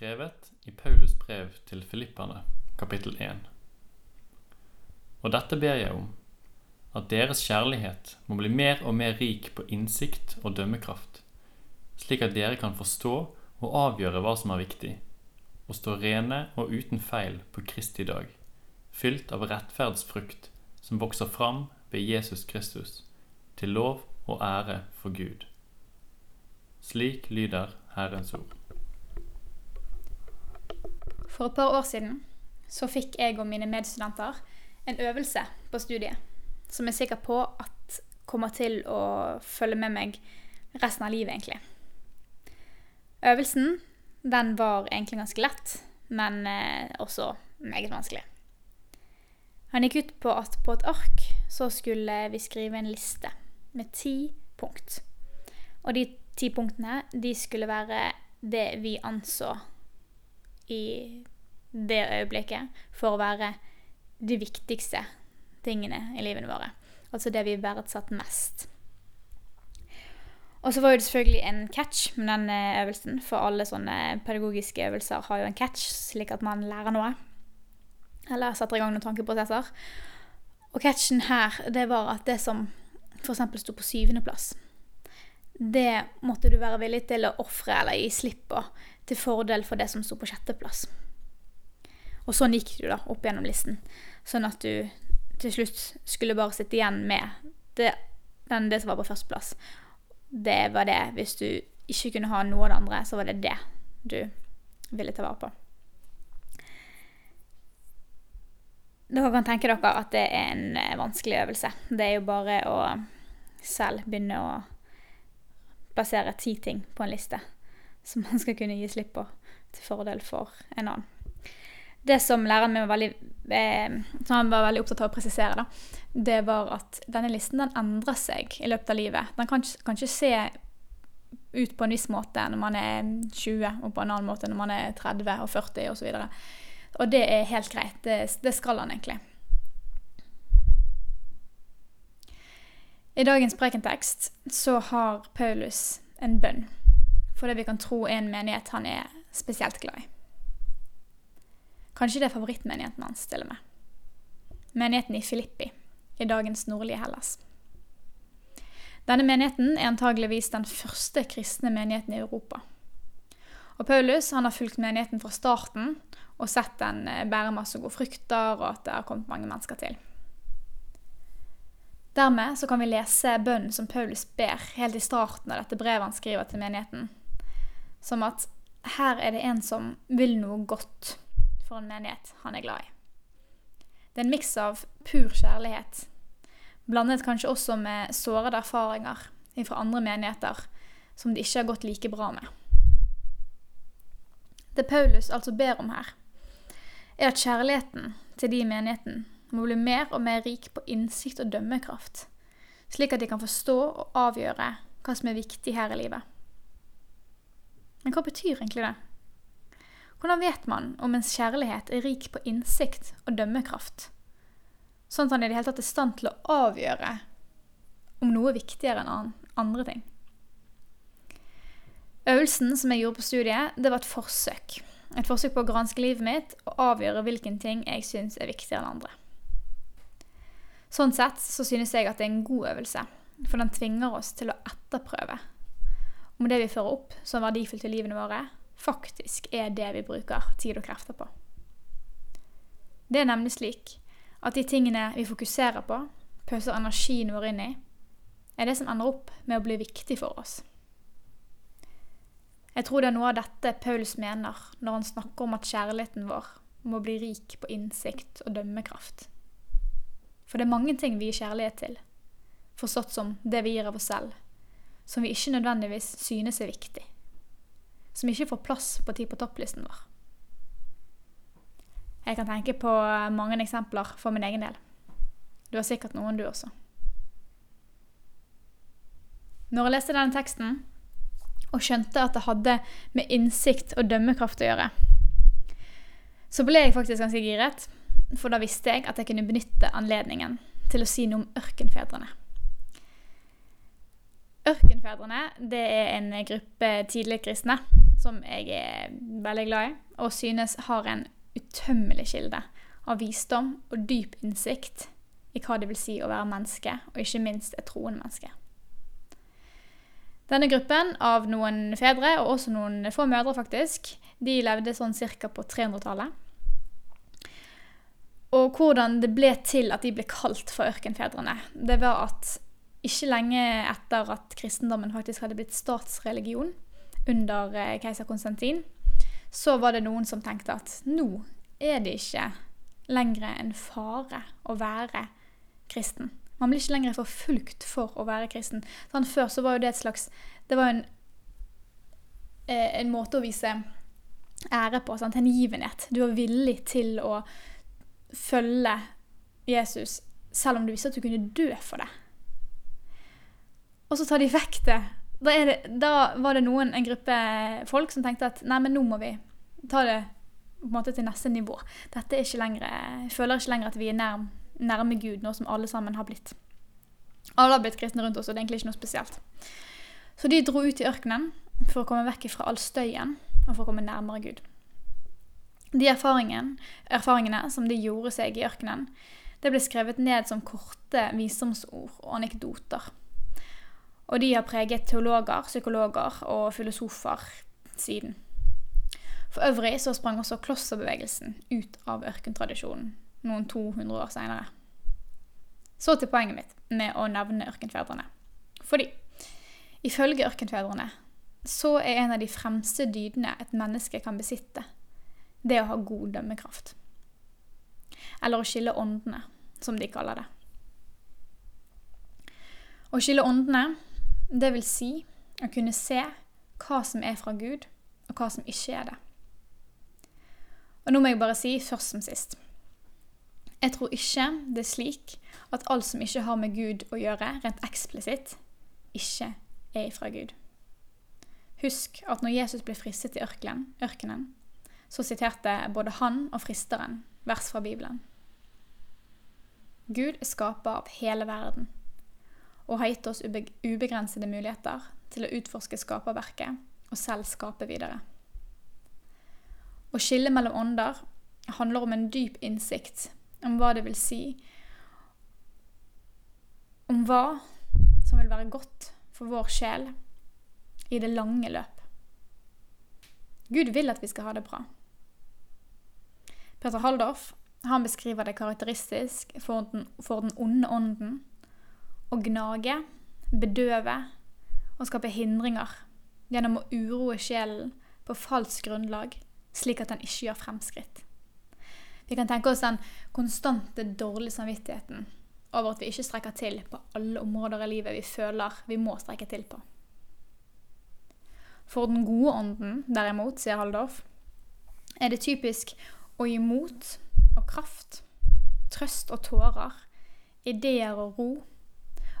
skrevet i Paulus brev til filipperne, kapittel 1. Og dette ber jeg om, at deres kjærlighet må bli mer og mer rik på innsikt og dømmekraft, slik at dere kan forstå og avgjøre hva som er viktig, og stå rene og uten feil på Kristi dag, fylt av rettferdsfrukt som vokser fram ved Jesus Kristus, til lov og ære for Gud. Slik lyder Herrens ord. For et par år siden så fikk jeg og mine medstudenter en øvelse på studiet som jeg er sikker på at kommer til å følge med meg resten av livet, egentlig. Øvelsen den var egentlig ganske lett, men eh, også meget vanskelig. Han gikk ut på at på et ark så skulle vi skrive en liste med ti punkt. Og de ti punktene de skulle være det vi anså i det øyeblikket for å være de viktigste tingene i livene våre. Altså det vi verdsatt mest. Og så var det selvfølgelig en catch med den eh, øvelsen, for alle sånne pedagogiske øvelser har jo en catch, slik at man lærer noe. Eller setter i gang noen tankeprosesser. Og catchen her, det var at det som f.eks. sto på syvendeplass, det måtte du være villig til å ofre eller gi slipp på til fordel for det som sto på sjetteplass. Og sånn gikk du da opp gjennom listen, sånn at du til slutt skulle bare sitte igjen med det, den, det som var på førsteplass. Det var det. Hvis du ikke kunne ha noe av det andre, så var det det du ville ta vare på. Dere kan tenke dere at det er en eh, vanskelig øvelse. Det er jo bare å selv begynne å plassere ti ting på en liste som man skal kunne gi slipp på til fordel for en annen. Det som læreren min var veldig, eh, var veldig opptatt av å presisere, da, det var at denne listen den endrer seg i løpet av livet. Den kan, kan ikke se ut på en viss måte når man er 20, og på en annen måte når man er 30 og 40 osv. Og, så og det er helt greit. Det, det skal han egentlig. I dagens prekentekst så har Paulus en bønn for det vi kan tro er en menighet han er spesielt glad i. Kanskje det er favorittmenigheten hans, til og med. Menigheten i Filippi, i dagens nordlige Hellas. Denne menigheten er antageligvis den første kristne menigheten i Europa. Og Paulus har fulgt menigheten fra starten og sett den eh, bære masse gode frukter, og at det har kommet mange mennesker til. Dermed kan vi lese bønnen som Paulus ber helt i starten av dette brevet han skriver til menigheten, som at her er det en som vil noe godt for en menighet han er glad i. Det er en miks av pur kjærlighet, blandet kanskje også med sårede erfaringer fra andre menigheter som det ikke har gått like bra med. Det Paulus altså ber om her, er at kjærligheten til de i menigheten må bli mer og mer rik på innsikt og dømmekraft, slik at de kan forstå og avgjøre hva som er viktig her i livet. Men hva betyr egentlig det? Hvordan vet man om ens kjærlighet er rik på innsikt og dømmekraft, sånn at han i det hele tatt er i stand til å avgjøre om noe er viktigere enn andre ting? Øvelsen som jeg gjorde på studiet, det var et forsøk. Et forsøk på å granske livet mitt og avgjøre hvilken ting jeg syns er viktigere enn andre. Sånn sett så synes jeg at det er en god øvelse, for den tvinger oss til å etterprøve om det vi fører opp som verdifullt i livene våre, faktisk er det vi bruker tid og krefter på. Det er nemlig slik at de tingene vi fokuserer på, pøser energien vår inn i, er det som ender opp med å bli viktig for oss. Jeg tror det er noe av dette Paulus mener når han snakker om at kjærligheten vår må bli rik på innsikt og dømmekraft. For det er mange ting vi gir kjærlighet til, forstått som det vi gir av oss selv, som vi ikke nødvendigvis synes er viktig. Som ikke får plass på tid på topplisten vår. Jeg kan tenke på mange eksempler for min egen del. Du har sikkert noen, du også. Når jeg leste denne teksten, og skjønte at det hadde med innsikt og dømmekraft å gjøre, så ble jeg faktisk ganske giret for da visste jeg at jeg kunne benytte anledningen til å si noe om ørkenfedrene. Ørkenfedrene det er en gruppe tidligere kristne som jeg er veldig glad i, og synes har en utømmelig kilde av visdom og dyp innsikt i hva det vil si å være menneske, og ikke minst et troende menneske. Denne gruppen av noen fedre, og også noen få mødre, faktisk, de levde sånn ca. på 300-tallet. Og hvordan det ble til at de ble kalt for ørkenfedrene, det var at ikke lenge etter at kristendommen faktisk hadde blitt statsreligion under eh, keiser Konstantin, så var det noen som tenkte at nå er det ikke lenger en fare å være kristen. Man blir ikke lenger forfulgt for å være kristen. Sånn, før så var jo det et slags Det var en, eh, en måte å vise ære på. Sant? Hengivenhet. Du var villig til å følge Jesus selv om du visste at du kunne dø for det. Og så tar de vekk det. Da, det, da var det noen, en gruppe folk som tenkte at nei, men nå må vi ta det på en måte til neste nivå. Dette er ikke lenger, Jeg føler ikke lenger at vi er nær, nærme Gud, nå som alle sammen har blitt. Alle har blitt kristne rundt oss, og det er egentlig ikke noe spesielt. Så de dro ut i ørkenen for å komme vekk fra all støyen og for å komme nærmere Gud. De erfaringene som de gjorde seg i ørkenen, det ble skrevet ned som korte visdomsord og anekdoter. Og de har preget teologer, psykologer og filosofer siden. For øvrig så sprang også klosterbevegelsen ut av ørkentradisjonen noen 200 år seinere. Så til poenget mitt med å nevne ørkenfedrene. Fordi ifølge ørkenfedrene så er en av de fremste dydene et menneske kan besitte, det å ha god dømmekraft. Eller å skille åndene, som de kaller det. Å skille åndene, det vil si å kunne se hva som er fra Gud, og hva som ikke er det. Og nå må jeg bare si først som sist. Jeg tror ikke det er slik at alt som ikke har med Gud å gjøre, rent eksplisitt, ikke er ifra Gud. Husk at når Jesus ble fristet i ørkenen, ørkenen så siterte både han og fristeren vers fra Bibelen. Gud er skaper av hele verden og har gitt oss ubegrensede muligheter til å utforske skaperverket og selv skape videre. Å skille mellom ånder handler om en dyp innsikt om hva det vil si Om hva som vil være godt for vår sjel i det lange løp. Gud vil at vi skal ha det bra. Peter Haldorf han beskriver det karakteristisk for den, for den onde ånden å gnage, bedøve og skape hindringer gjennom å uroe sjelen på falskt grunnlag slik at den ikke gjør fremskritt. Vi kan tenke oss den konstante dårlige samvittigheten over at vi ikke strekker til på alle områder i livet vi føler vi må strekke til på. For den gode ånden, derimot, sier Haldorf, er det typisk å gi mot og kraft, trøst og tårer, ideer og ro,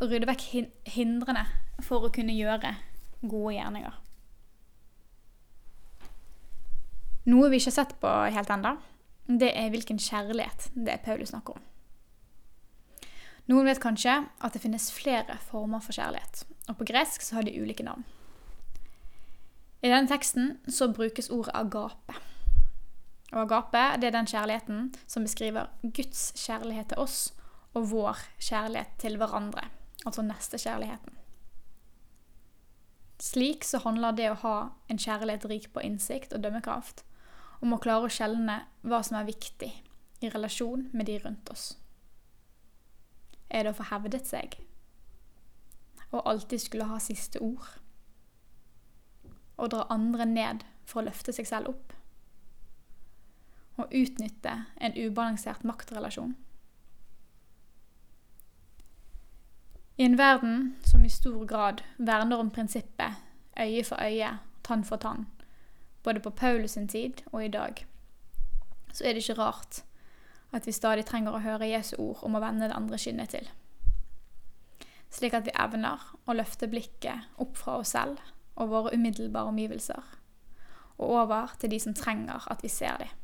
og rydde vekk hindrene for å kunne gjøre gode gjerninger. Noe vi ikke har sett på helt ennå, det er hvilken kjærlighet det er Paulus snakker om. Noen vet kanskje at det finnes flere former for kjærlighet, og på gresk så har de ulike navn. I denne teksten så brukes ordet agape. Og agape det er den kjærligheten som beskriver Guds kjærlighet til oss og vår kjærlighet til hverandre, altså nestekjærligheten. Slik så handler det å ha en kjærlighet rik på innsikt og dømmekraft om å klare å skjelne hva som er viktig i relasjon med de rundt oss. Er det å få hevdet seg? Og alltid skulle ha siste ord? Å dra andre ned for å løfte seg selv opp? Å utnytte en ubalansert maktrelasjon? I en verden som i stor grad verner om prinsippet øye for øye, tann for tann, både på Paulus sin tid og i dag, så er det ikke rart at vi stadig trenger å høre Jesu ord om å vende det andre kinnet til. Slik at vi evner å løfte blikket opp fra oss selv og våre umiddelbare omgivelser, og over til de som trenger at vi ser dem.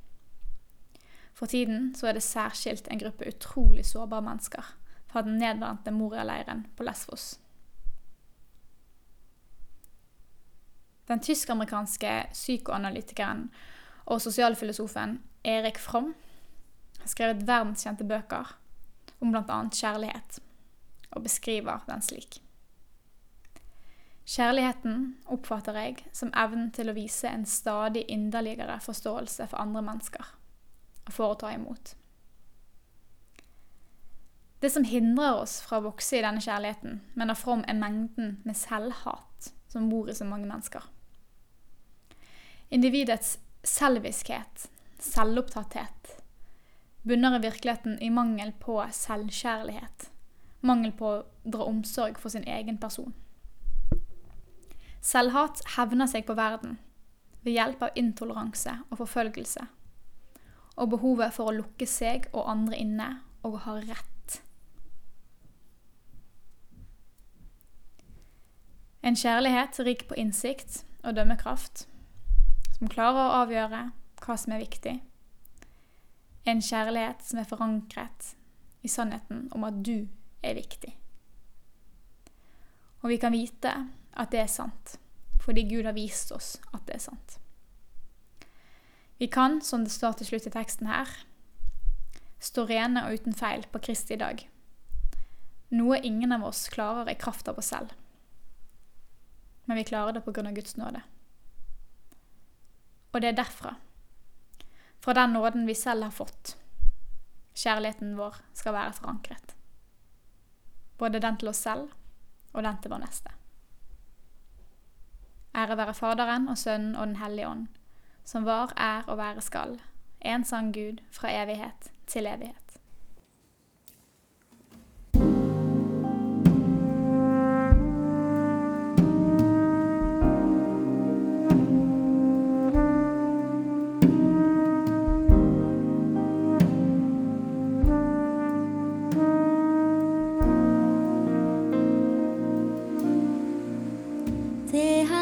For tiden så er det særskilt en gruppe utrolig sårbare mennesker fra den nedbrente Moria-leiren på Lesvos. Den tysk-amerikanske psykoanalytikeren og sosialfilosofen Erik Fromm har skrevet verdenskjente bøker om bl.a. kjærlighet, og beskriver den slik. Kjærligheten oppfatter jeg som evnen til å vise en stadig inderligere forståelse for andre mennesker, og for å ta imot. Det som hindrer oss fra å vokse i denne kjærligheten, mener From er mengden med selvhat som bor i så mange mennesker. Individets selviskhet, selvopptatthet, bunner i virkeligheten i mangel på selvkjærlighet. Mangel på å dra omsorg for sin egen person. Selvhat hevner seg på verden ved hjelp av intoleranse og forfølgelse, og behovet for å lukke seg og andre inne og ha rett. En kjærlighet rik på innsikt og dømmekraft, som klarer å avgjøre hva som er viktig. En kjærlighet som er forankret i sannheten om at du er viktig. Og vi kan vite at det er sant, fordi Gud har vist oss at det er sant. Vi kan, som det står til slutt i teksten her, stå rene og uten feil på Kristi dag. Noe ingen av oss klarer i kraft av oss selv men vi klarer det pga. Guds nåde. Og det er derfra, fra den nåden vi selv har fått, kjærligheten vår skal være forankret. Både den til oss selv og den til vår neste. Ære være Faderen og Sønnen og Den hellige ånd, som var, er og være skal, en sann Gud fra evighet til evighet. せは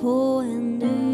poor and new.